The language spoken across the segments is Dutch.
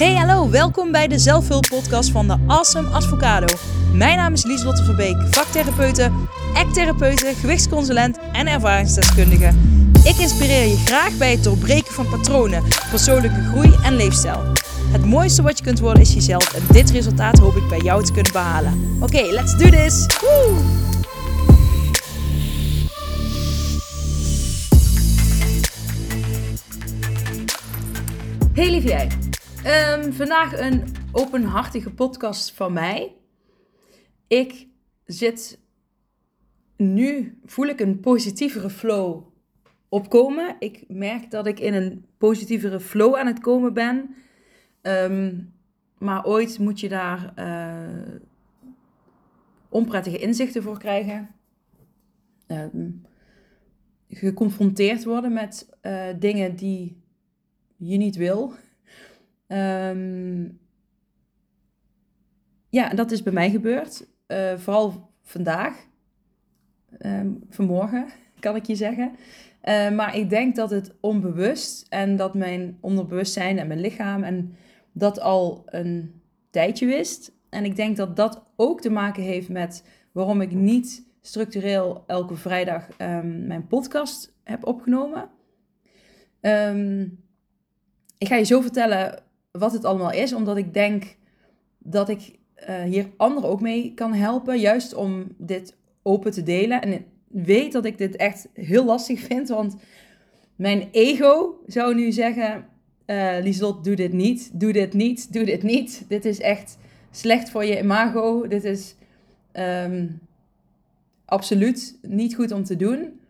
Hey, hallo, welkom bij de zelfhulppodcast van de Awesome Advocado. Mijn naam is Lieslotte Verbeek, vaktherapeute, act-therapeute, gewichtsconsulent en ervaringsdeskundige. Ik inspireer je graag bij het doorbreken van patronen, persoonlijke groei en leefstijl. Het mooiste wat je kunt worden is jezelf en dit resultaat hoop ik bij jou te kunnen behalen. Oké, let's do this! Hey lieve jij. Ehm, vandaag een openhartige podcast van mij. Ik zit nu, voel ik een positievere flow opkomen. Ik merk dat ik in een positievere flow aan het komen ben. Ehm, maar ooit moet je daar uh, onprettige inzichten voor krijgen. Um, geconfronteerd worden met uh, dingen die je niet wil. Um, ja, dat is bij mij gebeurd. Uh, vooral vandaag. Um, vanmorgen, kan ik je zeggen. Uh, maar ik denk dat het onbewust en dat mijn onderbewustzijn en mijn lichaam en dat al een tijdje wist. En ik denk dat dat ook te maken heeft met waarom ik niet structureel elke vrijdag um, mijn podcast heb opgenomen. Ik ga je zo vertellen wat het allemaal is, omdat ik denk dat ik uh, hier anderen ook mee kan helpen, juist om dit open te delen. En weet dat ik dit echt heel lastig vind, want mijn ego zou nu zeggen: uh, doe dit niet, doe dit niet, doe dit niet. Dit is echt slecht voor je imago. Dit is um, absoluut niet goed om te doen.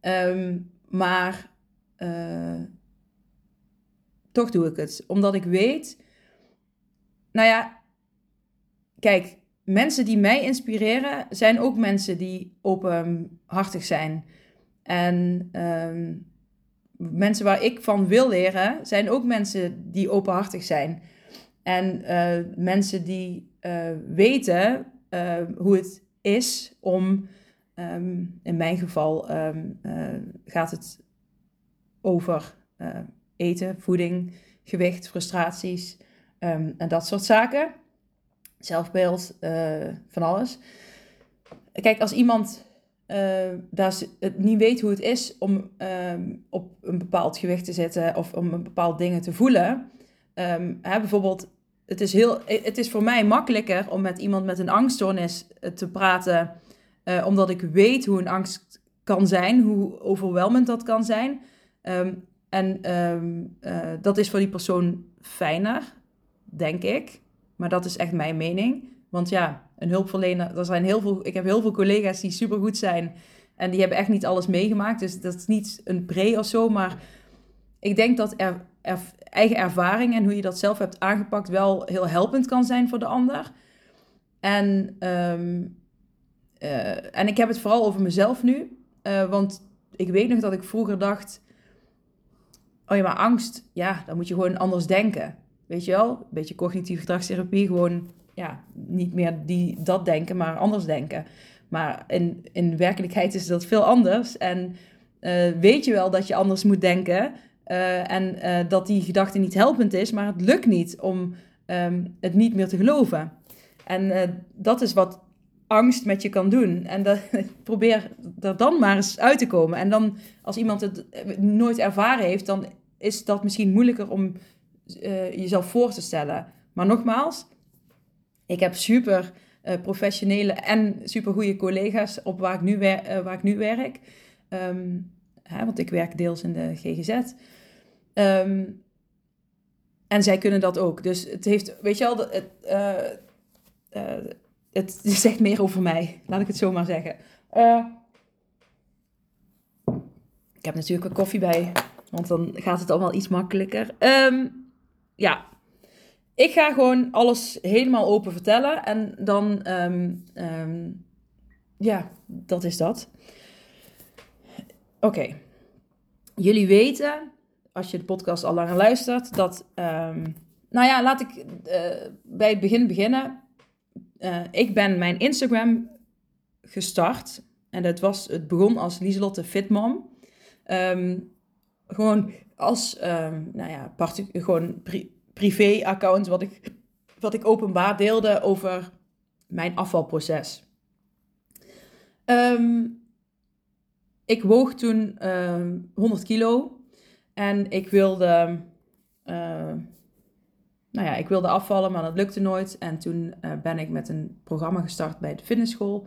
Um, maar uh, toch doe ik het. Omdat ik weet, nou ja, kijk, mensen die mij inspireren zijn ook mensen die openhartig zijn. En um, mensen waar ik van wil leren zijn ook mensen die openhartig zijn. En uh, mensen die uh, weten uh, hoe het is om, um, in mijn geval um, gaat het over eten, voeding, gewicht, frustraties um, en dat soort zaken. Zelfbeeld, uh, van alles. Kijk, als iemand uh, daar het niet weet hoe het is om um, op een bepaald gewicht te zitten of om een bepaald dingen te voelen. Um, hè, bijvoorbeeld, het is, heel, het is voor mij makkelijker om met iemand met een angststoornis eh, te praten, omdat ik weet hoe een angst kan zijn, hoe overweldigend dat kan zijn. En um, uh, dat is voor die persoon fijner, denk ik. Maar dat is echt mijn mening. Want ja, een hulpverlener, er zijn heel veel, ik heb heel veel collega's die supergoed zijn. En die hebben echt niet alles meegemaakt. Dus dat is niet een pre of zo. Maar ik denk dat er, eigen ervaring en hoe je dat zelf hebt aangepakt wel heel helpend kan zijn voor de ander. En, um, uh, en ik heb het vooral over mezelf nu. Uh, want ik weet nog dat ik vroeger dacht oh ja, maar angst, ja, dan moet je gewoon anders denken. Weet je wel? Een beetje cognitieve gedragstherapie, gewoon ja, niet meer die, dat denken, maar anders denken. Maar in, in werkelijkheid is dat veel anders. En uh, weet je wel dat je anders moet denken. Uh, en uh, dat die gedachte niet helpend is, maar het lukt niet om um, het niet meer te geloven. En dat is wat angst met je kan doen. En dat, probeer er dan maar eens uit te komen. En dan, als iemand het nooit ervaren heeft, dan is dat misschien moeilijker om uh, jezelf voor te stellen. Maar nogmaals, ik heb super uh, professionele en super goede collega's op waar ik nu, waar ik nu werk. Um, hè, want ik werk deels in de GGZ. Ehm, en zij kunnen dat ook. Dus het heeft, weet je wel, het, het zegt meer over mij. Laat ik het zo maar zeggen. ik heb natuurlijk een koffie bij. Want dan gaat het allemaal iets makkelijker. Um, ja, ik ga gewoon alles helemaal open vertellen. En dan, um, um, ja, dat is dat. Oké. Jullie weten, als je de podcast al langer luistert, dat, nou ja, laat ik uh, bij het begin beginnen. Uh, ik ben mijn Instagram gestart. En dat was, het begon als Lieselotte Fitmom. Um, gewoon als, uh, nou ja, gewoon pri privé-account wat ik, wat ik openbaar deelde over mijn afvalproces. Ehm, ik woog toen 100 kilo en ik wilde, nou ja, ik wilde afvallen, maar dat lukte nooit. En toen uh, ben ik met een programma gestart bij de fitnessschool.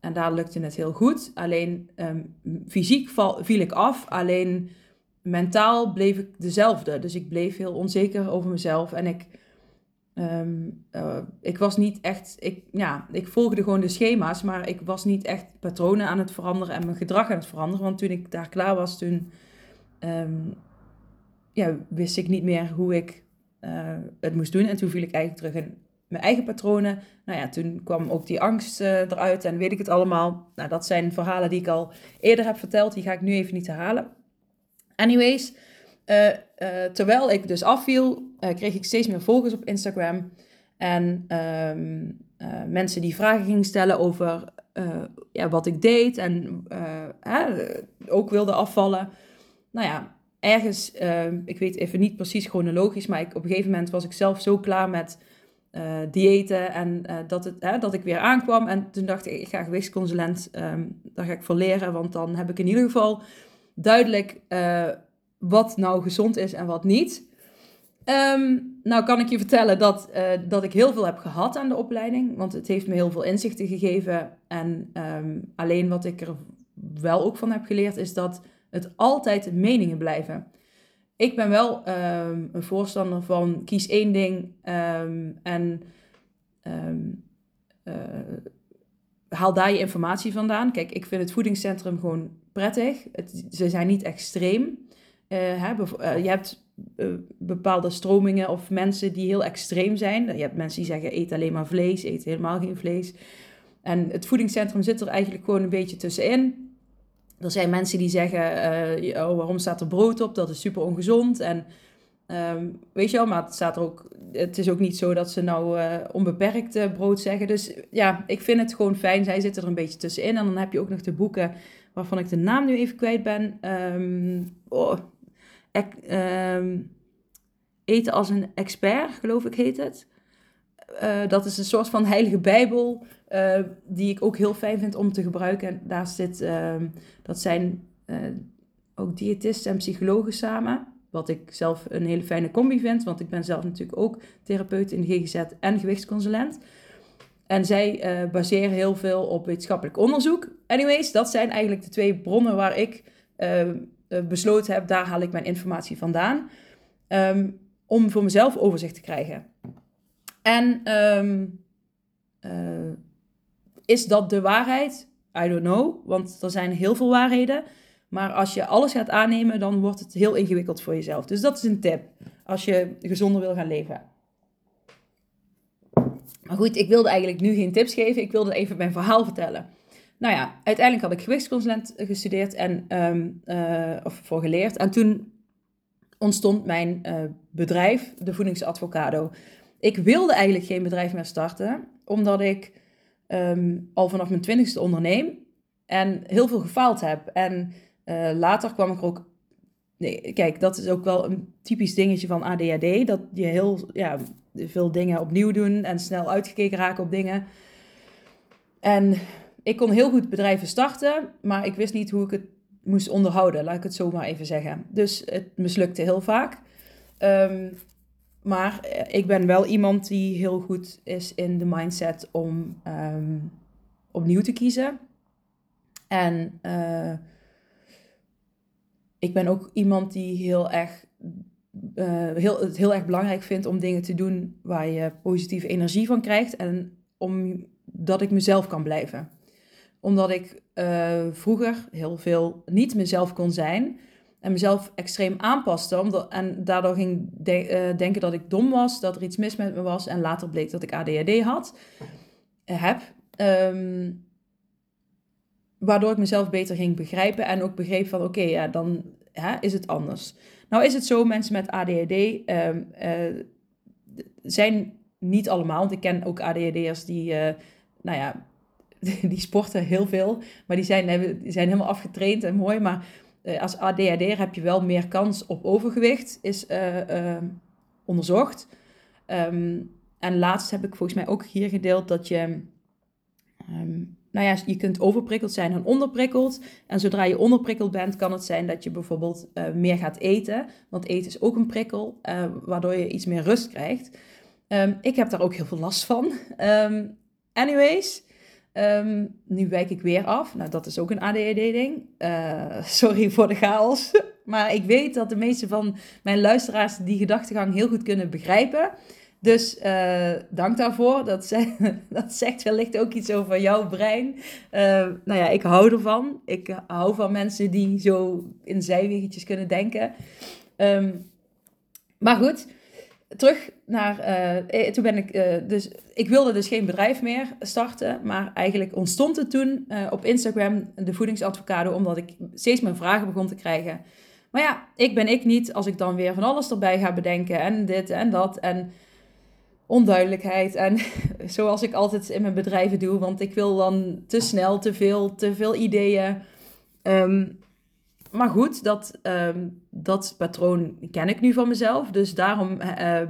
En daar lukte het heel goed. Alleen um, fysiek viel ik af. Alleen mentaal bleef ik dezelfde. Dus ik bleef heel onzeker over mezelf. En ik, um, uh, ik was niet echt. Ik, ja, ik volgde gewoon de schema's. Maar ik was niet echt patronen aan het veranderen en mijn gedrag aan het veranderen. Want toen ik daar klaar was, toen um, ja, wist ik niet meer hoe ik uh, het moest doen. En toen viel ik eigenlijk terug in mijn eigen patronen. Nou ja, toen kwam ook die angst uh, eruit en weet ik het allemaal. Nou, dat zijn verhalen die ik al eerder heb verteld. Die ga ik nu even niet herhalen. Anyways, uh, terwijl ik dus afviel, kreeg ik steeds meer volgers op Instagram. En um, mensen die vragen gingen stellen over ja, wat ik deed en ook wilden afvallen. Nou ja, ergens, ehm, ik weet even niet precies chronologisch, maar ik, op een gegeven moment was ik zelf zo klaar met uh, diëten en uh, dat, het, hè, dat ik weer aankwam. En toen dacht ik, ik ga gewichtsconsulent, um, daar ga ik voor leren, want dan heb ik in ieder geval duidelijk uh, wat nou gezond is en wat niet. Um, nou kan ik je vertellen dat, dat ik heel veel heb gehad aan de opleiding, want het heeft me heel veel inzichten gegeven. En alleen wat ik er wel ook van heb geleerd is dat het altijd meningen blijven ik ben wel um, een voorstander van kies één ding um, en um, uh, haal daar je informatie vandaan. Kijk, ik vind het voedingscentrum gewoon prettig. Het, ze zijn niet extreem. Uh, hè, uh, je hebt bepaalde stromingen of mensen die heel extreem zijn. Je hebt mensen die zeggen eet alleen maar vlees, eet helemaal geen vlees. En het voedingscentrum zit er eigenlijk gewoon een beetje tussenin. Er zijn mensen die zeggen, uh, oh, waarom staat er brood op? Dat is super ongezond. En um, weet je wel, maar het, staat er ook, het is ook niet zo dat ze nou uh, onbeperkt uh, brood zeggen. Dus ja, ik vind het gewoon fijn. Zij zitten er een beetje tussenin. En dan heb je ook nog de boeken waarvan ik de naam nu even kwijt ben. Um, oh, ek, um, eten als een expert, geloof ik heet het. Dat is een soort van heilige bijbel uh, die ik ook heel fijn vind om te gebruiken. En daar zit, uh, dat zijn uh, ook diëtisten en psychologen samen. Wat ik zelf een hele fijne combi vind, want ik ben zelf natuurlijk ook therapeut in de GGZ en gewichtsconsulent. En zij baseren heel veel op wetenschappelijk onderzoek. Anyways, dat zijn eigenlijk de twee bronnen waar ik besloten heb, daar haal ik mijn informatie vandaan. Um, om voor mezelf overzicht te krijgen. En uh, is dat de waarheid? I don't know, want er zijn heel veel waarheden. Maar als je alles gaat aannemen, dan wordt het heel ingewikkeld voor jezelf. Dus dat is een tip als je gezonder wil gaan leven. Maar goed, ik wilde eigenlijk nu geen tips geven. Ik wilde even mijn verhaal vertellen. Nou ja, uiteindelijk had ik gewichtsconsulent gestudeerd en um, uh, of voor geleerd. En toen ontstond mijn uh, bedrijf, de Voedingsadvocado. Ik wilde eigenlijk geen bedrijf meer starten, omdat ik um, al vanaf mijn twintigste onderneem en heel veel gefaald heb. En uh, later kwam ik er ook. Nee, kijk, dat is ook wel een typisch dingetje van ADHD. Dat je heel ja, veel dingen opnieuw doen en snel uitgekeken raken op dingen. En ik kon heel goed bedrijven starten, maar ik wist niet hoe ik het moest onderhouden, laat ik het zo maar even zeggen. Dus het mislukte heel vaak. Um, maar eh, ik ben wel iemand die heel goed is in de mindset om um, opnieuw te kiezen. En uh, ik ben ook iemand die heel erg, uh, heel, het heel erg belangrijk vindt om dingen te doen waar je positieve energie van krijgt. En omdat ik mezelf kan blijven. Omdat ik vroeger heel veel niet mezelf kon zijn en mezelf extreem aanpaste. Omdat, en daardoor ging de, uh, denken dat ik dom was, dat er iets mis met me was. En later bleek dat ik ADHD had, uh, heb. Um, waardoor ik mezelf beter ging begrijpen en ook begreep van oké, ja, dan hè, is het anders. Nou is het zo, mensen met ADHD ehm, uh, zijn niet allemaal, want ik ken ook ADHD'ers die, nou ja, die sporten heel veel, maar die zijn, die zijn helemaal afgetraind en mooi, maar als ADHD heb je wel meer kans op overgewicht, is uh, uh, onderzocht. Ehm, en laatst heb ik volgens mij ook hier gedeeld dat je, um, nou ja, je kunt overprikkeld zijn en onderprikkeld. En zodra je onderprikkeld bent, kan het zijn dat je bijvoorbeeld uh, meer gaat eten. Want eten is ook een prikkel, waardoor je iets meer rust krijgt. Ik heb daar ook heel veel last van. anyways, nu wijk ik weer af. Nou, dat is ook een ADHD-ding. Uh, sorry voor de chaos. maar ik weet dat de meeste van mijn luisteraars die gedachtegang heel goed kunnen begrijpen. Dus uh, dank daarvoor. Dat, dat zegt wellicht ook iets over jouw brein. Uh, nou ja, ik hou ervan. Ik hou van mensen die zo in zijweggetjes kunnen denken. Um, maar goed, terug naar. Uh, toen ben ik. dus, ik wilde dus geen bedrijf meer starten. Maar eigenlijk ontstond het toen op Instagram, de voedingsadvocado, omdat ik steeds mijn vragen begon te krijgen. Maar ja, ik ben ik niet als ik dan weer van alles erbij ga bedenken. En dit en dat. En onduidelijkheid. En zoals ik altijd in mijn bedrijven doe, want ik wil dan te snel, te veel, te veel ideeën. Um, maar goed, dat, um, dat patroon ken ik nu van mezelf. Dus daarom, uh,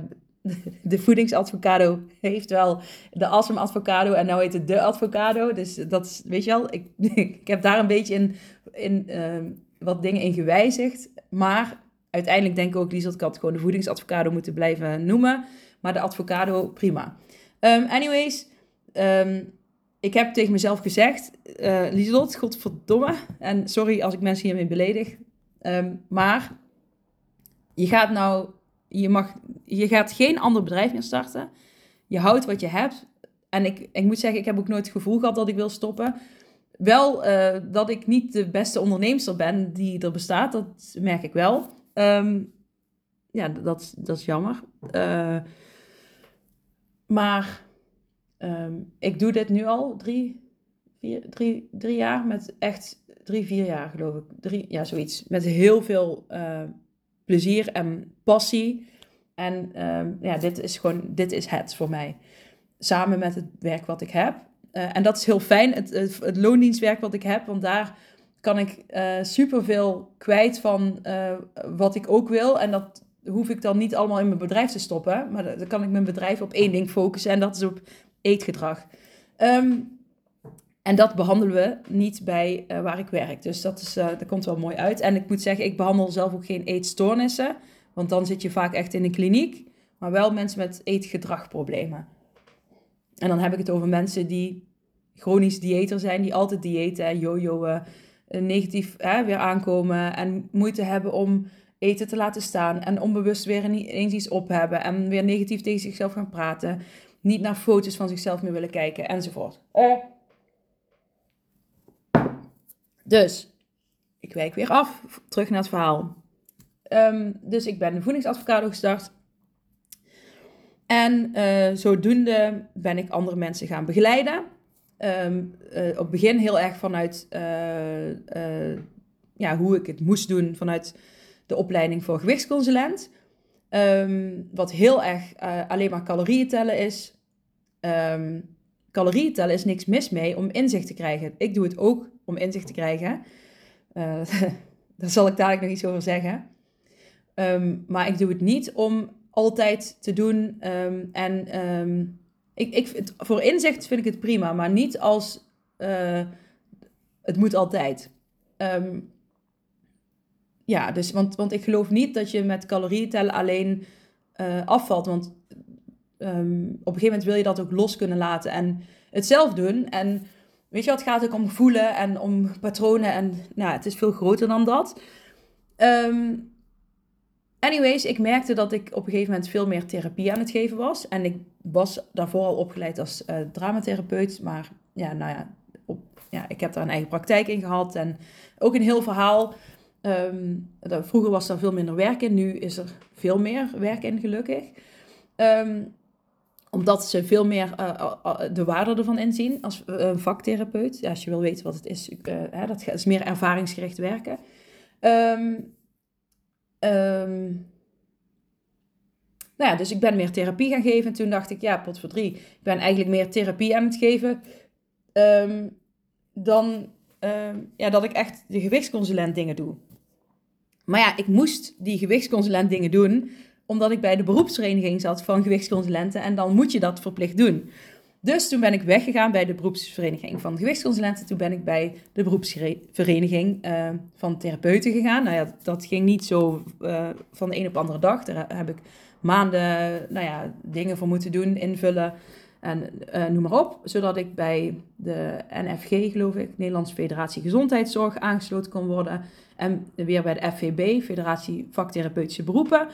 de voedingsadvocado heeft wel de awesome advocado en nou heet het de advocado. Dus dat is, weet je wel, ik, ik heb daar een beetje in, in uh, wat dingen in gewijzigd. Maar uiteindelijk denk ik ook, Liesel, ik had gewoon de voedingsadvocado moeten blijven noemen. Maar de avocado, prima. Um, anyways, um, ik heb tegen mezelf gezegd, uh, Lieselot, godverdomme. En sorry als ik mensen hiermee beledig. Um, maar je gaat nou, je mag, je gaat geen ander bedrijf meer starten. Je houdt wat je hebt. En ik, ik moet zeggen, ik heb ook nooit het gevoel gehad dat ik wil stoppen. Wel uh, dat ik niet de beste onderneemster ben die er bestaat, dat merk ik wel. Um, ja, dat, dat is jammer. Uh, maar um, ik doe dit nu al drie, vier, drie, drie jaar met echt drie, vier jaar geloof ik. Drie, ja, zoiets. Met heel veel uh, plezier en passie. En um, ja, dit is gewoon, dit is het voor mij. Samen met het werk wat ik heb. Uh, en dat is heel fijn, het, het, loondienstwerk wat ik heb, want daar kan ik uh, superveel kwijt van wat ik ook wil. En dat hoef ik dan niet allemaal in mijn bedrijf te stoppen. Maar dan kan ik mijn bedrijf op één ding focussen en dat is op eetgedrag. Um, en dat behandelen we niet bij uh, waar ik werk. Dus dat, is, uh, dat komt wel mooi uit. En ik moet zeggen, ik behandel zelf ook geen eetstoornissen. Want dan zit je vaak echt in een kliniek. Maar wel mensen met eetgedragproblemen. En dan heb ik het over mensen die chronisch dieeter zijn. Die altijd diëten, jojoen, uh, negatief weer aankomen. En moeite hebben om eten te laten staan en onbewust weer ineens iets op hebben en weer negatief tegen zichzelf gaan praten, niet naar foto's van zichzelf meer willen kijken enzovoort. Uh. Dus, ik wijk weer af, terug naar het verhaal. Um, dus ik ben de voedingsadvocado gestart. En uh, zodoende ben ik andere mensen gaan begeleiden. Um, uh, op het begin heel erg vanuit uh, ja, hoe ik het moest doen, vanuit de opleiding voor gewichtsconsulent. Um, wat heel erg uh, alleen maar calorieën tellen is. Um, calorieën tellen is niks mis mee om inzicht te krijgen. Ik doe het ook om inzicht te krijgen. Uh, daar zal ik dadelijk nog iets over zeggen. Um, maar ik doe het niet om altijd te doen. en ik, ik, voor inzicht vind ik het prima, maar niet als uh, het moet altijd. Ja, dus, want, want ik geloof niet dat je met calorieën tellen alleen uh, afvalt. Want um, op een gegeven moment wil je dat ook los kunnen laten en het zelf doen. En weet je het gaat ook om voelen en om patronen. En nou, het is veel groter dan dat. Um, anyways, ik merkte dat ik op een gegeven moment veel meer therapie aan het geven was. En ik was daarvoor al opgeleid als uh, dramatherapeut. Maar ja, nou ja, op, ja, ik heb daar een eigen praktijk in gehad. En ook een heel verhaal Um, vroeger was er veel minder werk in, nu is er veel meer werk in, gelukkig. Um, omdat ze veel meer uh, uh, de waarde ervan inzien als vaktherapeut. Ja, als je wil weten wat het is, hè, dat is meer ervaringsgericht werken. Um, nou ja, dus ik ben meer therapie gaan geven. En toen dacht ik, ja, pot voor drie. Ik ben eigenlijk meer therapie aan het geven dan ja, dat ik echt de gewichtsconsulent dingen doe. Maar ja, ik moest die gewichtsconsulent dingen doen omdat ik bij de beroepsvereniging zat van gewichtsconsulenten en dan moet je dat verplicht doen. Dus toen ben ik weggegaan bij de beroepsvereniging van gewichtsconsulenten. Toen ben ik bij de beroepsvereniging uh, van therapeuten gegaan. Nou ja, dat ging niet zo uh, van de een op de andere dag. Daar heb ik maanden nou ja, dingen voor moeten doen, invullen en uh, noem maar op. Zodat ik bij de NFG, geloof ik, Nederlandse Federatie Gezondheidszorg, aangesloten kon worden. En weer bij de FVB, Federatie Vaktherapeutische Beroepen.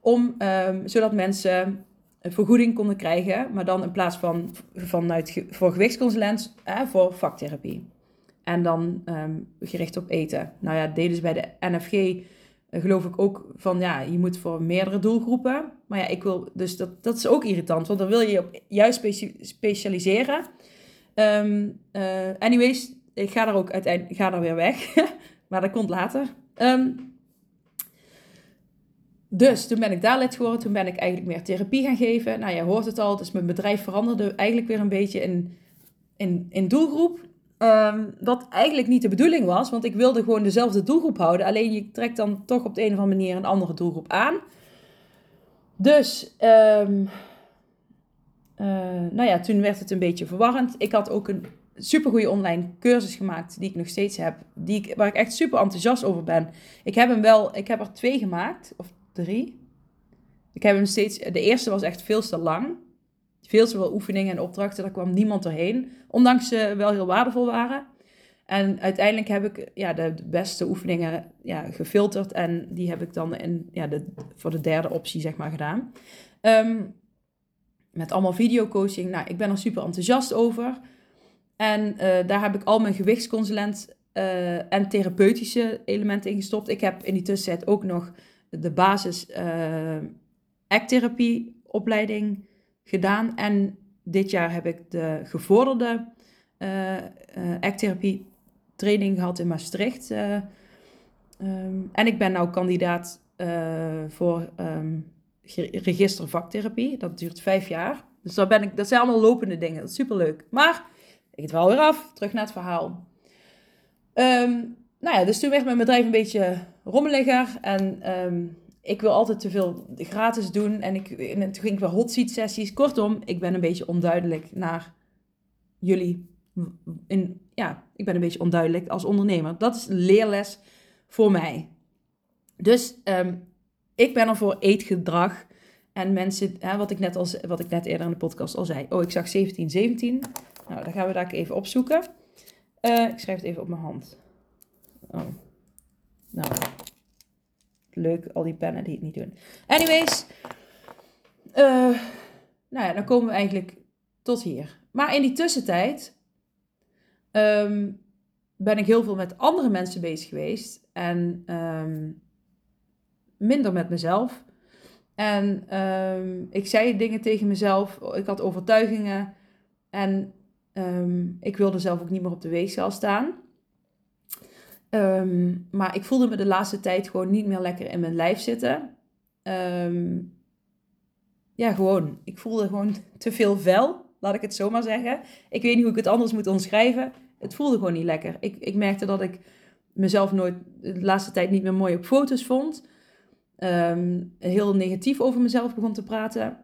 Om, um, zodat mensen een vergoeding konden krijgen, maar dan in plaats van vanuit voor gewichtsconsulent, eh, voor vaktherapie. En dan um, gericht op eten. Nou ja, deden ze bij de NFG, geloof ik ook van ja, je moet voor meerdere doelgroepen. Maar ja, ik wil, dus dat, dat is ook irritant, want dan wil je je op juist specialiseren. Um, uh, anyways, ik ga daar ook uiteindelijk, ga daar weer weg, maar dat komt later. Um, dus toen ben ik daar lid geworden. Toen ben ik eigenlijk meer therapie gaan geven. Nou, je hoort het al. Dus mijn bedrijf veranderde eigenlijk weer een beetje in, in, in doelgroep. Um, wat eigenlijk niet de bedoeling was. Want ik wilde gewoon dezelfde doelgroep houden. Alleen je trekt dan toch op de een of andere manier een andere doelgroep aan. Dus, um, uh, nou ja, toen werd het een beetje verwarrend. Ik had ook een supergoeie online cursus gemaakt. Die ik nog steeds heb. Die ik, waar ik echt super enthousiast over ben. Ik heb hem wel, ik heb er twee gemaakt. Of drie. Ik heb hem steeds, de eerste was echt veel te lang. Veel te veel oefeningen en opdrachten, daar kwam niemand doorheen. Ondanks ze wel heel waardevol waren. En uiteindelijk heb ik ja, de beste oefeningen ja, gefilterd. En die heb ik dan in, ja, de, voor de derde optie zeg maar, gedaan. Um, met allemaal videocoaching. Nou, ik ben er super enthousiast over. En uh, daar heb ik al mijn gewichtsconsulent uh, en therapeutische elementen in gestopt. Ik heb in die tussentijd ook nog de basis uh, opleiding gedaan. En dit jaar heb ik de gevorderde uh, uh, training gehad in Maastricht. Um, en ik ben nu kandidaat voor um, register vaktherapie. Dat duurt vijf jaar. Dus dat, ben ik, dat zijn allemaal lopende dingen. Dat is superleuk. Maar ik het wel weer af. Terug naar het verhaal. Um, nou ja, dus toen werd mijn bedrijf een beetje rommeliger. En ik wil altijd te veel gratis doen. En, ik, en toen ging ik weer hot seat sessies. Kortom, ik ben een beetje onduidelijk naar jullie. In, ja, ik ben een beetje onduidelijk als ondernemer. Dat is leerles voor mij. Dus um, ik ben er voor eetgedrag. En mensen, hè, wat, ik net al, wat ik net eerder in de podcast al zei. Oh, ik zag 17, 17. Nou, dan gaan we daar even opzoeken. Uh, ik schrijf het even op mijn hand. Oh. Nou, leuk, al die pennen die het niet doen. Anyways, uh, nou ja, dan komen we eigenlijk tot hier. Maar in die tussentijd um, ben ik heel veel met andere mensen bezig geweest en um, minder met mezelf. En um, ik zei dingen tegen mezelf, ik had overtuigingen en ik wilde zelf ook niet meer op de weegschaal staan. Um, maar ik voelde me de laatste tijd gewoon niet meer lekker in mijn lijf zitten. Um, ja, gewoon. Ik voelde gewoon te veel vel, laat ik het zo maar zeggen. Ik weet niet hoe ik het anders moet omschrijven. Het voelde gewoon niet lekker. Ik, ik merkte dat ik mezelf nooit de laatste tijd niet meer mooi op foto's vond. Um, heel negatief over mezelf begon te praten.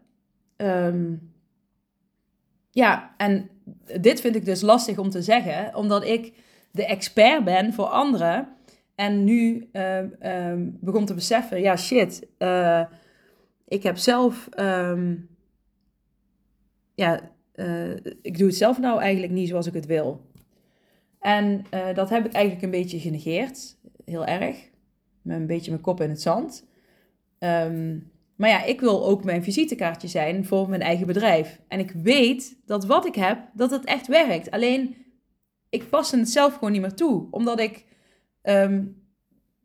Ja, en dit vind ik dus lastig om te zeggen, omdat ik de expert ben voor anderen. En nu uh, begon te beseffen, ja shit, uh, ik heb zelf, um, ja, uh, ik doe het zelf nou eigenlijk niet zoals ik het wil. En uh, dat heb ik eigenlijk een beetje genegeerd, heel erg, met een beetje mijn kop in het zand. Maar ja, ik wil ook mijn visitekaartje zijn voor mijn eigen bedrijf. En ik weet dat wat ik heb, dat het echt werkt. Alleen ik paste het zelf gewoon niet meer toe. Omdat ik um,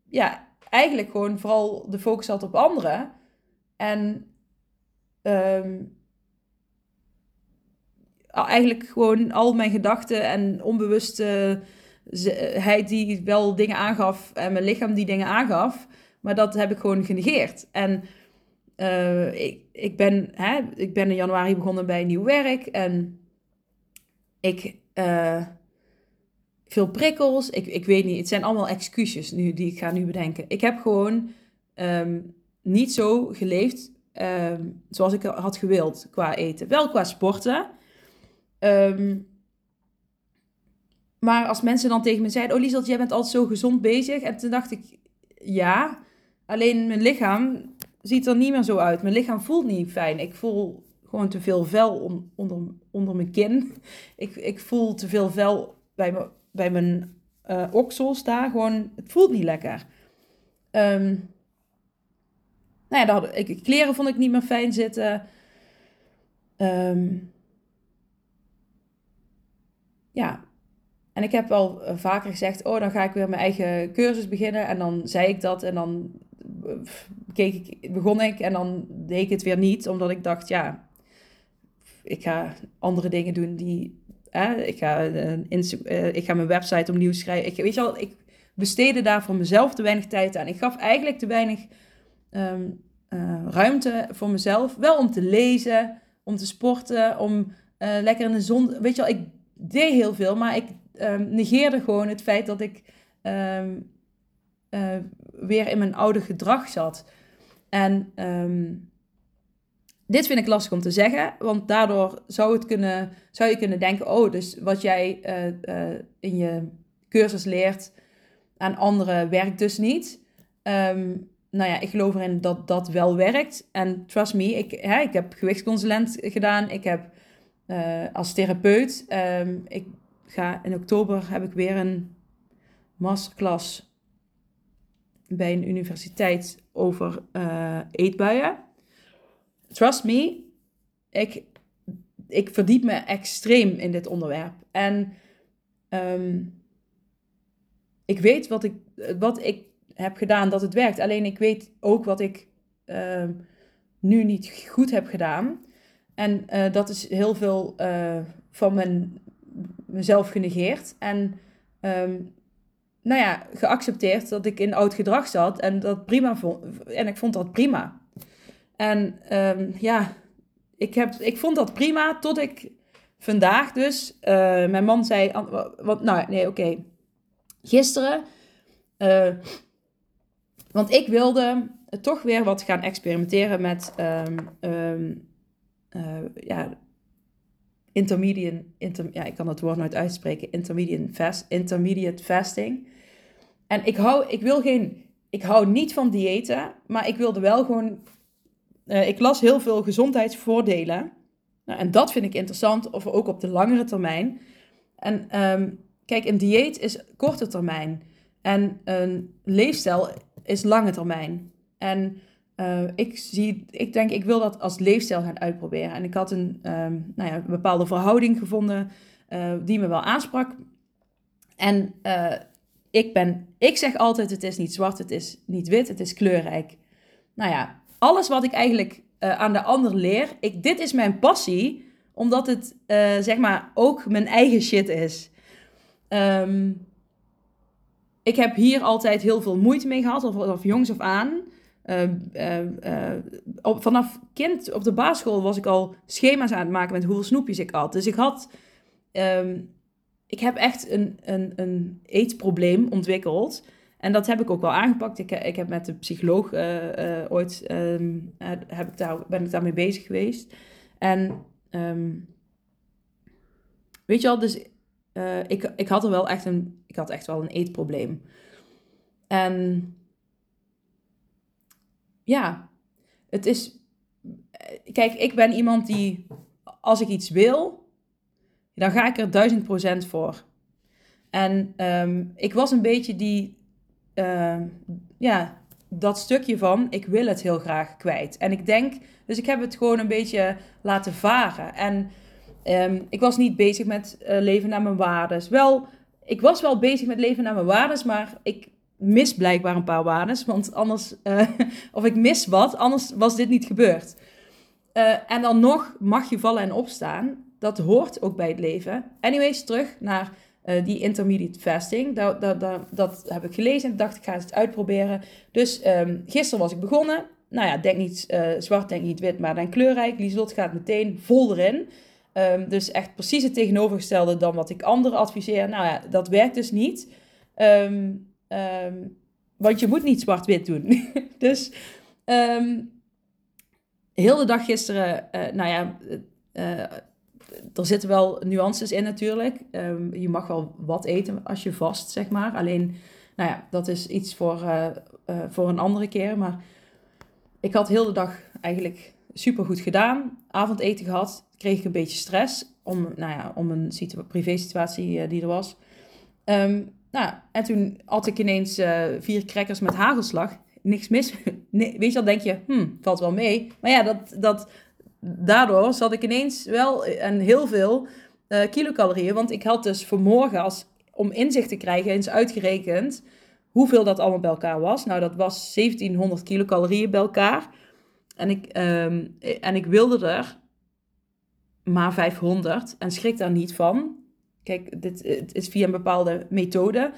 ja, eigenlijk gewoon vooral de focus had op anderen. En um, eigenlijk gewoon al mijn gedachten en onbewusteheid die wel dingen aangaf en mijn lichaam die dingen aangaf. Maar dat heb ik gewoon genegeerd. En uh, ik, ik, ben, hè, ik ben in januari begonnen bij nieuw werk en ik... Uh, veel prikkels. Ik, ik weet niet, het zijn allemaal excuses nu die ik ga nu bedenken. Ik heb gewoon um, niet zo geleefd ehm, zoals ik had gewild qua eten. Wel qua sporten. Ehm, maar als mensen dan tegen me zeiden: Oh Lieselt, jij bent altijd zo gezond bezig. En toen dacht ik: Ja, alleen mijn lichaam ziet er niet meer zo uit. Mijn lichaam voelt niet fijn. Ik voel gewoon te veel vel onder, onder mijn kin. Ik, ik voel te veel vel bij, me, bij mijn uh, oksels daar. Gewoon, het voelt niet lekker. Um, nou ja, ik, kleren vond ik niet meer fijn zitten. Um, ja, en ik heb wel eh, vaker gezegd, oh, dan ga ik weer mijn eigen cursus beginnen. En dan zei ik dat en dan eh, keek ik, begon ik en dan deed ik het weer niet. Omdat ik dacht, ja, ik ga andere dingen doen die... ik, ga, uh, ik ga mijn website opnieuw schrijven. Ik, weet je wel, ik besteedde daar voor mezelf te weinig tijd aan. Ik gaf eigenlijk te weinig ehm, ruimte voor mezelf. Wel om te lezen, om te sporten, om lekker in de zon... Weet je wel, ik deed heel veel, maar ik um, negeerde gewoon het feit dat ik ehm, eh, weer in mijn oude gedrag zat. En ehm, dit vind ik lastig om te zeggen, want daardoor zou, het kunnen, zou je kunnen denken: oh, dus wat jij uh, in je cursus leert aan anderen werkt dus niet. nou ja, ik geloof erin dat dat wel werkt. En trust me, ik, hè, ik heb gewichtsconsulent gedaan. Ik heb als therapeut. ik ga in oktober heb ik weer een masterclass bij een universiteit over eetbuien. Trust me, ik, ik verdiep me extreem in dit onderwerp. En um, ik weet wat ik, wat ik heb gedaan dat het werkt. Alleen ik weet ook wat ik uh, nu niet goed heb gedaan. En uh, dat is heel veel uh, van mijn mezelf genegeerd. En um, nou ja, geaccepteerd dat ik in oud gedrag zat. En dat prima. En ik vond dat prima. En um, ja, ik, heb, ik vond dat prima tot ik vandaag dus. Uh, mijn man zei. Wat, nou, nee, oké. Gisteren. Uh, want ik wilde toch weer wat gaan experimenteren met. Um, uh, ja, intermediate, inter, ja, ik kan het woord nooit uitspreken, intermediate, fast, intermediate fasting. En ik hou, ik wil geen, ik hou niet van diëten, maar ik wilde wel gewoon, uh, ik las heel veel gezondheidsvoordelen. Nou, en dat vind ik interessant, of ook op de langere termijn. En um, kijk, een dieet is korte termijn. En een leefstijl is lange termijn. En uh, ik, zie, ik denk, ik wil dat als leefstijl gaan uitproberen. En ik had een, um, nou ja, bepaalde verhouding gevonden uh, die me wel aansprak. En ik, ben, ik zeg altijd, het is niet zwart, het is niet wit, het is kleurrijk. Nou ja, alles wat ik eigenlijk aan de ander leer, ik, dit is mijn passie, omdat het zeg maar ook mijn eigen shit is. Um, ik heb hier altijd heel veel moeite mee gehad, of, of jongs af aan. Uh, op, vanaf kind op de basisschool was ik al schema's aan het maken met hoeveel snoepjes ik had. Dus ik had. Ik heb echt een, een, een eetprobleem ontwikkeld. En dat heb ik ook wel aangepakt. Ik, ik heb met de psycholoog uh, ooit. Um, heb ik ben ik daarmee bezig geweest. En. Um, weet je al, dus. ik, ik had er wel echt een. Ik had echt wel een eetprobleem. En ja, het is. Kijk, ik ben iemand die, als ik iets wil, dan ga ik er duizend procent voor. En ehm, ik was een beetje die, uh, ja, dat stukje van, ik wil het heel graag kwijt. En ik denk, dus ik heb het gewoon een beetje laten varen. En um, ik was niet bezig met uh, leven naar mijn waardes. Wel, ik was wel bezig met leven naar mijn waardes, maar ik mis blijkbaar een paar waardes, want anders, uh, of ik mis wat, anders was dit niet gebeurd. Uh, en dan nog mag je vallen en opstaan. Dat hoort ook bij het leven. Anyways, terug naar uh, die intermediate fasting. Dat, dat, dat, dat, heb ik gelezen en dacht ik ga het uitproberen. Dus um, gisteren was ik begonnen. Nou ja, denk niet zwart, denk niet wit, maar dan kleurrijk. Lieslot gaat meteen vol erin. Um, dus echt precies het tegenovergestelde dan wat ik anderen adviseer. Nou ja, dat werkt dus niet. Um, want je moet niet zwart-wit doen. dus heel de dag gisteren, uh, nou ja, er zitten wel nuances in natuurlijk. Um, je mag wel wat eten als je vast, zeg maar. Alleen, nou ja, dat is iets voor, uh, voor een andere keer. Maar ik had heel de dag eigenlijk super goed gedaan. Avondeten gehad. Kreeg ik een beetje stress om, nou ja, om een privé situatie die er was. Um, nou, en toen had ik ineens vier crackers met hagelslag. Niks mis. Nee, weet je, dan denk je, hmm, valt wel mee. Maar ja, dat, dat, daardoor zat ik ineens wel en heel veel uh, kilocalorieën. Want ik had dus vanmorgen, als, om inzicht te krijgen, eens uitgerekend hoeveel dat allemaal bij elkaar was. Nou, dat was 1700 kilocalorieën bij elkaar. En ik, um, en ik wilde er maar 500 en schrik daar niet van. Kijk, dit is via een bepaalde methode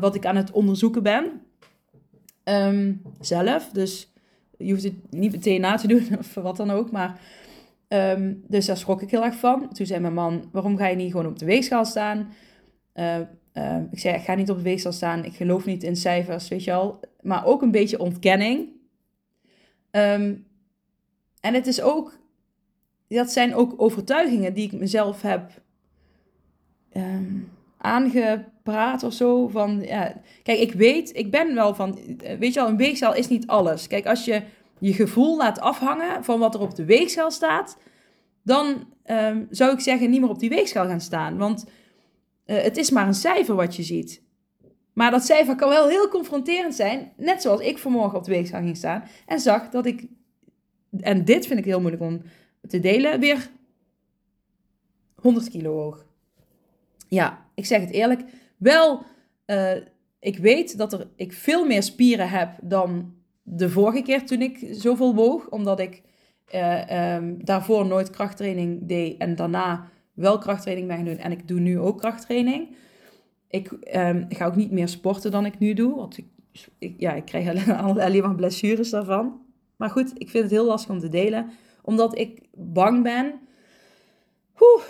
wat ik aan het onderzoeken ben. Um, zelf. Dus je hoeft het niet meteen na te doen of wat dan ook. Maar, um, dus daar schrok ik heel erg van. Toen zei mijn man, waarom ga je niet gewoon op de weegschaal staan? Uh, uh, ik zei, ik ga niet op de weegschaal staan. Ik geloof niet in cijfers, weet je al. Maar ook een beetje ontkenning. En het is ook, dat zijn ook overtuigingen die ik mezelf heb aangepraat of zo. Van, ja, kijk, ik weet, ik ben wel van, weet je wel, een weegschaal is niet alles. Kijk, als je je gevoel laat afhangen van wat er op de weegschaal staat, dan um, zou ik zeggen niet meer op die weegschaal gaan staan. Want uh, het is maar een cijfer wat je ziet. Maar dat cijfer kan wel heel confronterend zijn. Net zoals ik vanmorgen op de weegschaal ging staan en zag dat ik, en dit vind ik heel moeilijk om te delen, weer 100 kilo hoog ja, ik zeg het eerlijk, wel, uh, ik weet dat er, ik veel meer spieren heb dan de vorige keer toen ik zoveel woog. Omdat ik uh, um, daarvoor nooit krachttraining deed en daarna wel krachttraining ben gaan doen. En ik doe nu ook krachttraining. Ik um, ga ook niet meer sporten dan ik nu doe. Want ik, ja, ik krijg alleen, maar blessures daarvan. Maar goed, ik vind het heel lastig om te delen. Omdat ik bang ben. Oeh,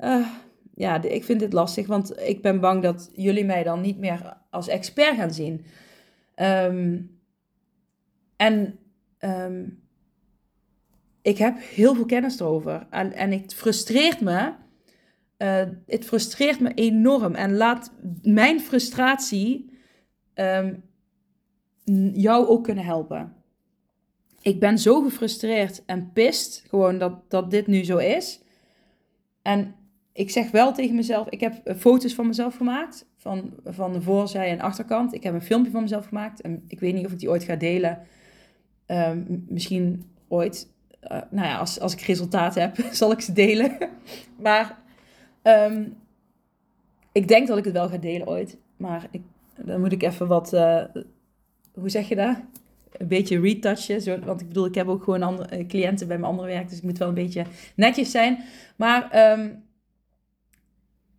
uh, ja, ik vind dit lastig, want ik ben bang dat jullie mij dan niet meer als expert gaan zien. Um, en um, ik heb heel veel kennis erover. En, en het frustreert me. Uh, het frustreert me enorm. En laat mijn frustratie um, jou ook kunnen helpen. Ik ben zo gefrustreerd en pist gewoon dat, dat dit nu zo is. En ik zeg wel tegen mezelf, ik heb eh, foto's van mezelf gemaakt. Van, van de voorzij en achterkant. Ik heb een filmpje van mezelf gemaakt. En ik weet niet of ik die ooit ga delen. Um, misschien ooit. Uh, nou ja, als, als ik resultaat heb, zal ik ze delen. maar um, ik denk dat ik het wel ga delen ooit. Maar ik, dan moet ik even wat... Uh, hoe zeg je dat? Een beetje retouchen. Zo, want ik bedoel, ik heb ook gewoon andere, cliënten bij mijn andere werk. Dus ik moet wel een beetje netjes zijn. Maar... Um,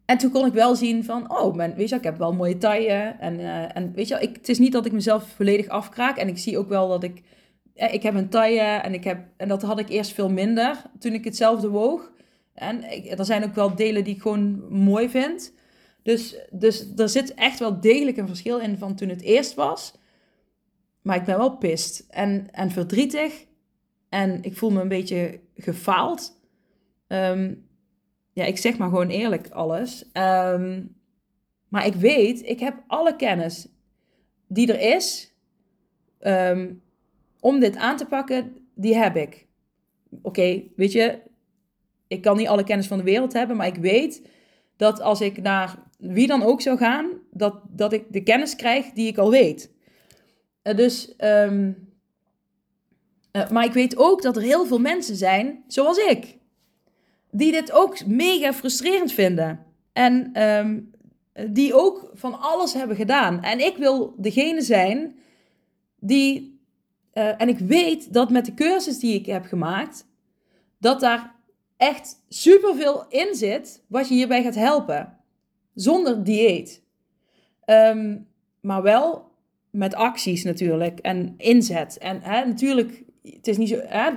en toen kon ik wel zien van, oh, weet je, ik heb wel mooie taille. En, en weet je, ik, het is niet dat ik mezelf volledig afkraak. En ik zie ook wel dat ik, eh, ik heb een taille en ik heb, en dat had ik eerst veel minder toen ik hetzelfde woog. En ik, er zijn ook wel delen die ik gewoon mooi vind. Dus, dus er zit echt wel degelijk een verschil in van toen het eerst was. Maar ik ben wel pist en, en verdrietig. En ik voel me een beetje gefaald. Um, ja, ik zeg maar gewoon eerlijk alles. Um, maar ik weet, ik heb alle kennis die er is um, om dit aan te pakken, die heb ik. Oké, weet je, ik kan niet alle kennis van de wereld hebben, maar ik weet dat als ik naar wie dan ook zou gaan, dat, dat ik de kennis krijg die ik al weet. Uh, dus, um, uh, maar ik weet ook dat er heel veel mensen zijn zoals ik die dit ook mega frustrerend vinden. En um, die ook van alles hebben gedaan. En ik wil degene zijn die. Uh, en ik weet dat met de cursus die ik heb gemaakt, dat daar echt superveel in zit wat je hierbij gaat helpen. Zonder dieet. Um, maar wel met acties natuurlijk en inzet. En hè, natuurlijk, het is niet zo. Hè,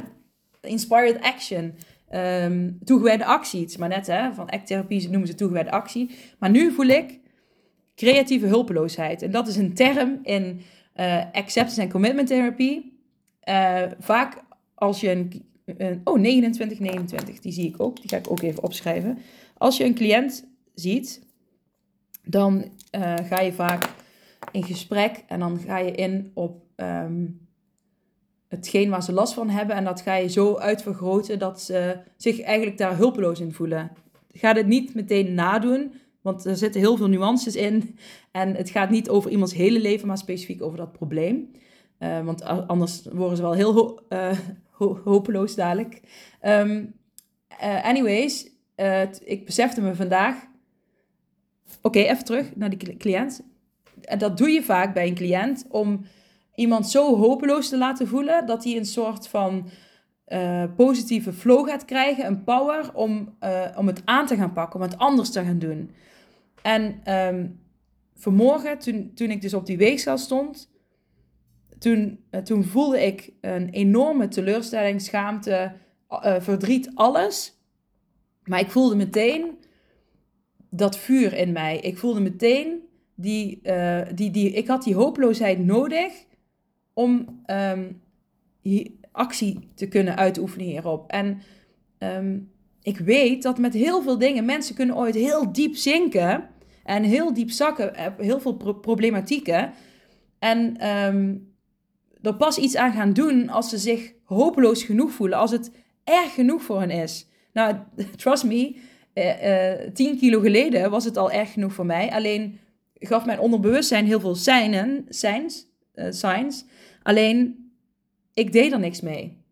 inspired action. Um, toegewijde actie. Het is maar net, hè, van acttherapie noemen ze toegewijde actie. Maar nu voel ik creatieve hulpeloosheid. En dat is een term in uh, acceptance en commitment therapie. uh, vaak als je een, een, Oh, 29, 29, die zie ik ook. Die ga ik ook even opschrijven. Als je een cliënt ziet, dan uh, ga je vaak in gesprek en dan ga je in op um, hetgeen waar ze last van hebben. En dat ga je zo uitvergroten dat ze zich eigenlijk daar hulpeloos in voelen. Ga het niet meteen nadoen, want er zitten heel veel nuances in. En het gaat niet over iemands hele leven, maar specifiek over dat probleem. Uh, want anders worden ze wel heel ho hopeloos dadelijk. Um, uh, anyways, ik besefte me vandaag. Oké, even terug naar die cliënt. En dat doe je vaak bij een cliënt om iemand zo hopeloos te laten voelen dat hij een soort van positieve flow gaat krijgen, een power om, om het aan te gaan pakken, om het anders te gaan doen. En um, vanmorgen, toen, toen ik dus op die weegschaal stond, toen, uh, toen voelde ik een enorme teleurstelling, schaamte, verdriet, alles. Maar ik voelde meteen dat vuur in mij. Ik voelde meteen die, die, die, ik had die hopeloosheid nodig om um, actie te kunnen uitoefenen hierop. En um, ik weet dat met heel veel dingen mensen kunnen ooit heel diep zinken en heel diep zakken, eh, heel veel pro problematieken. En um, er pas iets aan gaan doen als ze zich hopeloos genoeg voelen, als het erg genoeg voor hen is. Nou, trust me, uh, uh, tien kilo geleden was het al erg genoeg voor mij. Alleen gaf mijn onderbewustzijn heel veel seinen, signs, signs. Alleen ik deed er niks mee.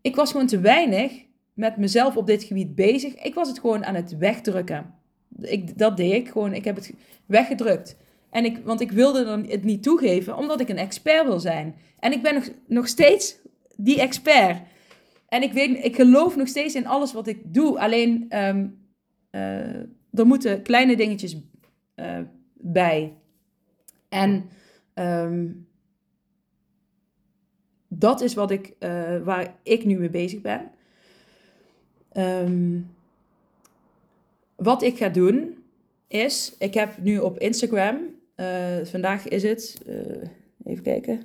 Ik was gewoon te weinig met mezelf op dit gebied bezig. Ik was het gewoon aan het wegdrukken. Ik, dat deed ik gewoon. Ik heb het weggedrukt. En ik, want ik wilde dan het niet toegeven, omdat ik een expert wil zijn. En ik ben nog, nog steeds die expert. En ik, weet, ik geloof nog steeds in alles wat ik doe. Alleen um, er moeten kleine dingetjes uh, bij. En um, dat is wat ik, uh, waar ik nu mee bezig ben. Um, wat ik ga doen is, ik heb nu op Instagram, uh, vandaag is het, uh, even kijken.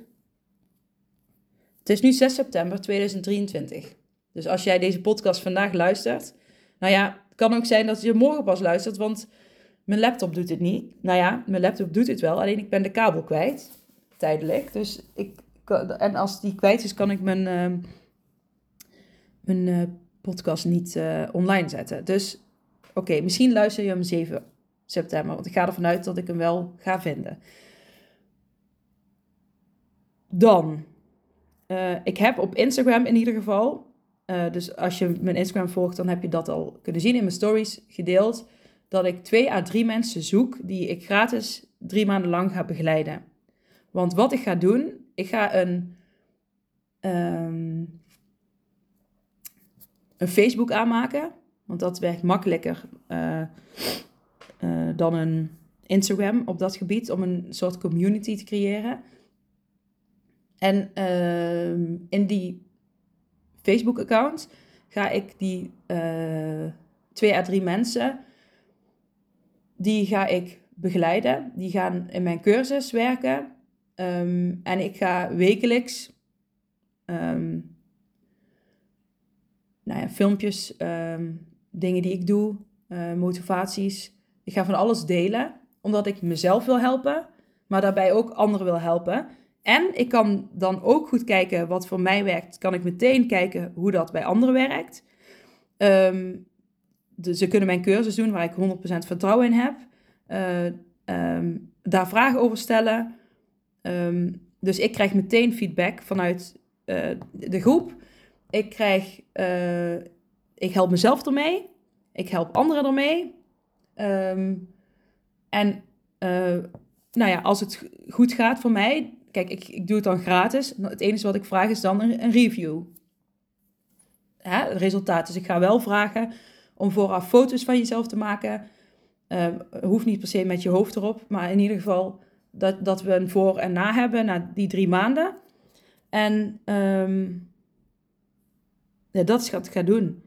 Het is nu 6 september 2023. Dus als jij deze podcast vandaag luistert, nou ja, het kan ook zijn dat je morgen pas luistert, want mijn laptop doet het niet. Nou ja, mijn laptop doet het wel, alleen ik ben de kabel kwijt, tijdelijk. Dus ik en als die kwijt is, kan ik mijn, uh, mijn podcast niet online zetten. Dus oké, misschien luister je hem 7 september. Want ik ga ervan uit dat ik hem wel ga vinden. Dan, uh, ik heb op Instagram in ieder geval. dus als je mijn Instagram volgt, dan heb je dat al kunnen zien in mijn stories gedeeld. Dat ik twee à drie mensen zoek die ik gratis drie maanden lang ga begeleiden. Want wat ik ga doen, ik ga een, um, een Facebook aanmaken. Want dat werkt makkelijker uh, uh, dan een Instagram op dat gebied. Om een soort community te creëren. En uh, in die Facebook-account ga ik die uh, twee à drie mensen, die ga ik begeleiden. Die gaan in mijn cursus werken. Um, en ik ga wekelijks um, nou ja, filmpjes, dingen die ik doe, uh, motivaties. Ik ga van alles delen, omdat ik mezelf wil helpen, maar daarbij ook anderen wil helpen. En ik kan dan ook goed kijken wat voor mij werkt. Kan ik meteen kijken hoe dat bij anderen werkt. Um, ze kunnen mijn cursus doen waar ik 100% vertrouwen in heb. Uh, um, daar vragen over stellen. Um, dus ik krijg meteen feedback vanuit uh, de groep. Ik krijg, ik help mezelf ermee. Ik help anderen ermee. Um, en uh, nou ja, als het goed gaat voor mij, kijk, ik, ik doe het dan gratis. Het enige wat ik vraag is dan een, review. Ja, het resultaat. Dus ik ga wel vragen om vooraf foto's van jezelf te maken. Uh, hoeft niet per se met je hoofd erop, maar in ieder geval dat, dat we een voor en na hebben na die drie maanden. En um, ja, dat is wat ik ga doen.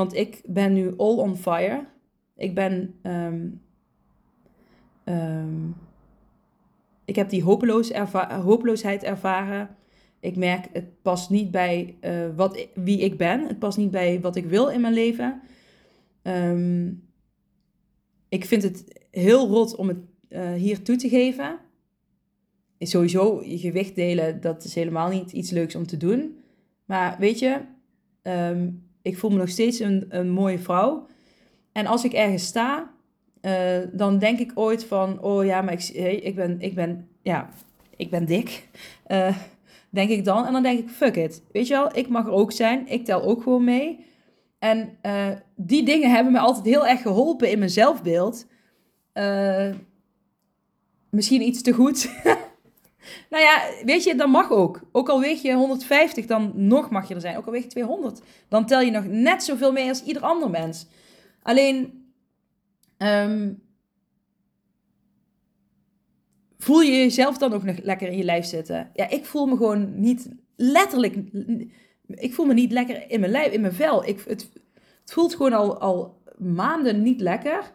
Want ik ben nu all on fire. Ik ben. Um, um, ik heb die hopeloos hopeloosheid ervaren. Ik merk, het past niet bij uh, wat, wie ik ben. Het past niet bij wat ik wil in mijn leven. Ehm, ik vind het heel rot om het uh, hier toe te geven. Sowieso je gewicht delen, dat is helemaal niet iets leuks om te doen. Maar weet je, ehm, ik voel me nog steeds een, een mooie vrouw. En als ik ergens sta, uh, dan denk ik ooit van, oh ja, maar ik, hey, ik, ben, ik, ben, ja, ik ben dik. Uh, denk ik dan. En dan denk ik, fuck it. Weet je wel, ik mag er ook zijn. Ik tel ook gewoon mee. En uh, die dingen hebben me altijd heel erg geholpen in mijn zelfbeeld. misschien iets te goed. nou ja, weet je, dat mag ook. Ook al weeg je 150, dan nog mag je er zijn. Ook al weeg je 200, dan tel je nog net zoveel mee als ieder ander mens. Alleen, um, voel je jezelf dan ook nog lekker in je lijf zitten? Ja, ik voel me gewoon niet letterlijk. Ik voel me niet lekker in mijn lijf, in mijn vel. Ik, het, het voelt gewoon al, al maanden niet lekker.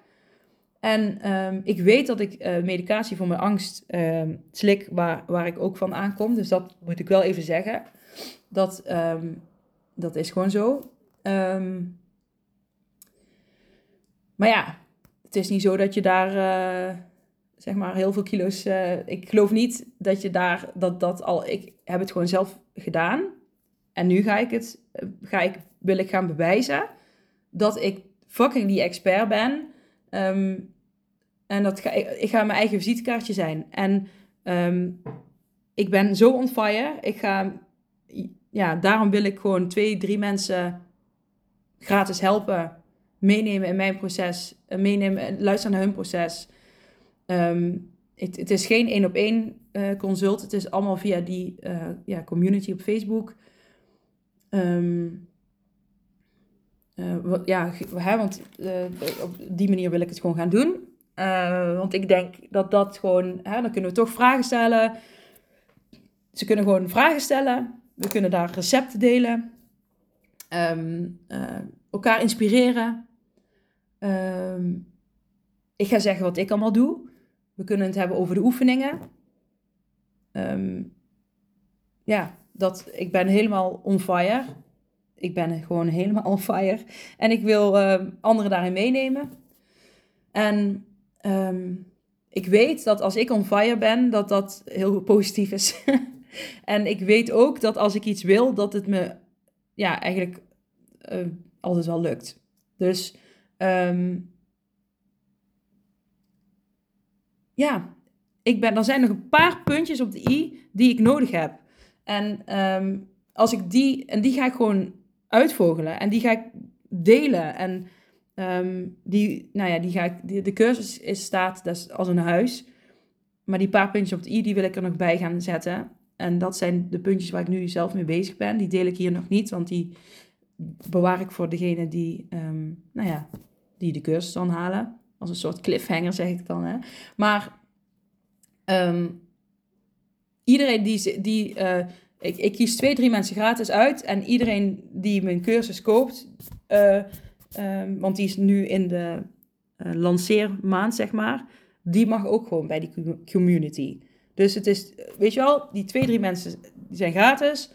En um, ik weet dat ik uh, medicatie voor mijn angst um, slik, waar, waar ik ook van aankom. Dus dat moet ik wel even zeggen. Dat, um, dat is gewoon zo. maar ja, het is niet zo dat je daar, uh, zeg maar, heel veel kilo's... Uh, ik geloof niet dat je daar, dat dat al... Ik heb het gewoon zelf gedaan. En nu ga ik het, ga ik, wil ik gaan bewijzen dat ik fucking die expert ben... en dat ga, ik, ga mijn eigen visitekaartje zijn. En um, ik ben zo on fire. Ik ga, ja, daarom wil ik gewoon twee, drie mensen gratis helpen. Meenemen in mijn proces. Meenemen, luisteren naar hun proces. Um, het, het, is geen één op één uh, consult. Het is allemaal via die ja, community op Facebook. Uh, ja, hè, want op die manier wil ik het gewoon gaan doen. Uh, want ik denk dat dat gewoon, hè, dan kunnen we toch vragen stellen. Ze kunnen gewoon vragen stellen. We kunnen daar recepten delen. Um, elkaar inspireren. Um, ik ga zeggen wat ik allemaal doe. We kunnen het hebben over de oefeningen. Um, ja, dat, ik ben helemaal on fire. Ik ben gewoon helemaal on fire. En ik wil anderen daarin meenemen. En um, ik weet dat als ik on fire ben, dat dat heel positief is. en ik weet ook dat als ik iets wil, dat het me ja, eigenlijk uh, altijd wel lukt. Dus um, ja, ik ben, er zijn nog een paar puntjes op de i die ik nodig heb. En um, als ik die, en die ga ik gewoon uitvogelen en die ga ik delen. En Um, die, nou ja, die ga ik, de cursus is, staat als een huis. Maar die paar puntjes op de i, die wil ik er nog bij gaan zetten. En dat zijn de puntjes waar ik nu zelf mee bezig ben. Die deel ik hier nog niet, want die bewaar ik voor degene die, um, nou ja, die de cursus dan halen. Als een soort cliffhanger, zeg ik dan. Hè. Maar um, iedereen die... die uh, ik, ik kies twee, drie mensen gratis uit. En iedereen die mijn cursus koopt... Uh, Um, want die is nu in de uh, lanceermaand, zeg maar. Die mag ook gewoon bij die community. Dus het is, weet je wel, die twee, drie mensen die zijn gratis.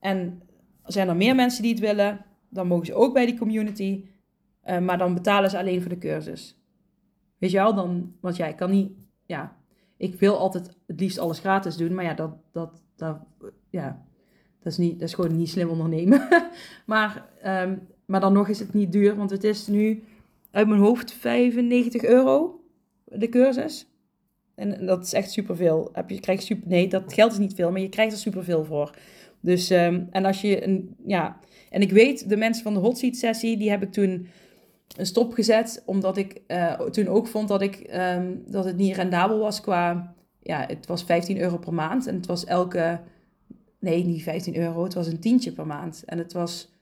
En zijn er meer mensen die het willen, dan mogen ze ook bij die community. Uh, maar dan betalen ze alleen voor de cursus. Weet je wel, dan, want ja, ik kan niet, ja, ik wil altijd het liefst alles gratis doen. Maar ja, dat, dat, ja, dat is, niet, dat is gewoon niet slim ondernemen. maar um, maar dan nog is het niet duur, want het is nu uit mijn hoofd 95 euro de cursus. En dat is echt superveel. Heb je krijgt super, nee, dat geld is niet veel, maar je krijgt er superveel voor. Dus, um, en als je een, ja, en ik weet, de mensen van de hot seat sessie, die heb ik toen een stop gezet, omdat ik uh, toen ook vond dat, ik, um, dat het niet rendabel was qua, ja, het was 15 euro per maand en het was elke, nee, niet 15 euro, het was een tientje per maand. En het was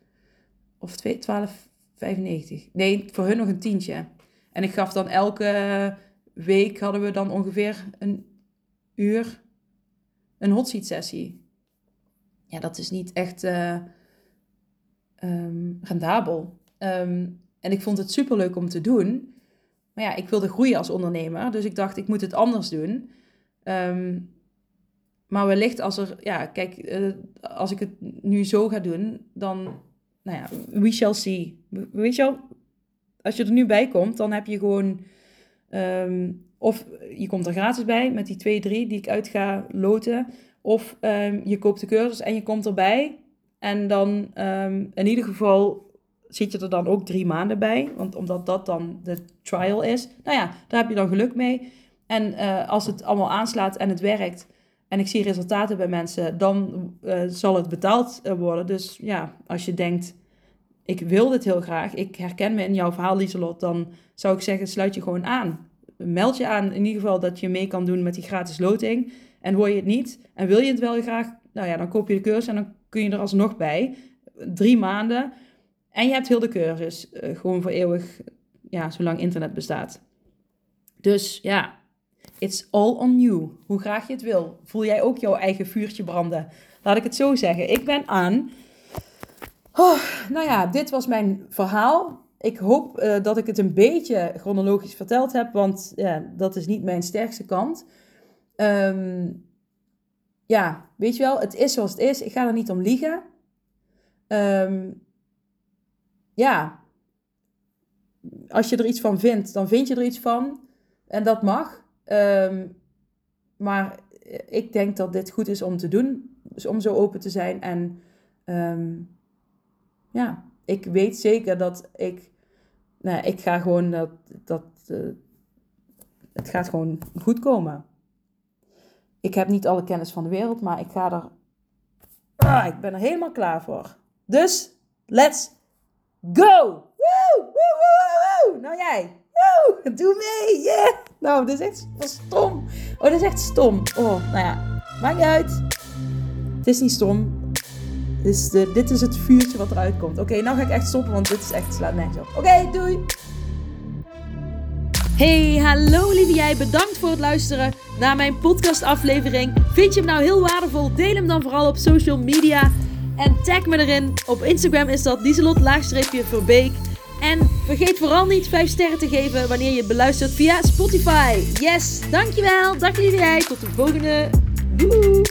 of 12,95. Nee, voor hun nog een tientje. En ik gaf dan elke week hadden we dan ongeveer een uur een hot seat sessie. Ja, dat is niet echt uh, um, rendabel. Um, en ik vond het super leuk om te doen. Maar ja, ik wilde groeien als ondernemer. Dus ik dacht, ik moet het anders doen. Um, Maar wellicht als er, ja, kijk, eh, als ik het nu zo ga doen, dan, nou ja, we shall see. Weet je wel, als je er nu bij komt, dan heb je gewoon, ehm, of je komt er gratis bij met die twee, drie die ik uit ga loten. Of ehm, je koopt de cursus en je komt erbij. En dan ehm, in ieder geval zit je er dan ook drie maanden bij. Want omdat dat dan de trial is. Nou ja, daar heb je dan geluk mee. En eh, als het allemaal aanslaat en het werkt en ik zie resultaten bij mensen, dan uh, zal het betaald eh, worden. Dus ja, als je denkt, ik wil dit heel graag, ik herken me in jouw verhaal, Lieselot, dan zou ik zeggen, sluit je gewoon aan. Meld je aan in ieder geval dat je mee kan doen met die gratis loting. En hoor je het niet en wil je het wel graag, nou ja, dan koop je de cursus en dan kun je er alsnog bij. Drie maanden. En je hebt heel de cursus. Uh, gewoon voor eeuwig, ja, zolang internet bestaat. Dus ja, it's all on you. Hoe graag je het wil. Voel jij ook jouw eigen vuurtje branden? Laat ik het zo zeggen. Ik ben aan. Oh, nou ja, dit was mijn verhaal. Ik hoop uh, dat ik het een beetje chronologisch verteld heb, want ja, dat is niet mijn sterkste kant. Um, ja, weet je wel, het is zoals het is. Ik ga er niet om liegen. Um, ja, als je er iets van vindt, dan vind je er iets van. En dat mag. Um, maar ik denk dat dit goed is om te doen. Dus om zo open te zijn. En um, ja, ik weet zeker dat ik. Nou, ik ga gewoon dat. dat uh, het gaat gewoon goed komen. Ik heb niet alle kennis van de wereld, maar ik ga er. Ah, ik ben er helemaal klaar voor. Dus, let's go! Woe. Nou jij. Woe, doe mee. Yeah. Nou, dit is echt stom. Oh, dit is echt stom. Oh, nou ja. Maakt niet uit. Het is niet stom. Dit is, de, dit is het vuurtje wat eruit komt. Oké, nou ga ik echt stoppen, want dit is echt slaat netjes op. Oké, doei. Hey, hallo lieve jij. Bedankt voor het luisteren naar mijn podcastaflevering. Vind je hem nou heel waardevol? Deel hem dan vooral op social media. En tag me erin. Op Instagram is dat Lieselot-Verbeek. En vergeet vooral niet 5 sterren te geven wanneer je beluistert via Spotify. Yes, dankjewel. Dag jij. Tot de volgende. Doei.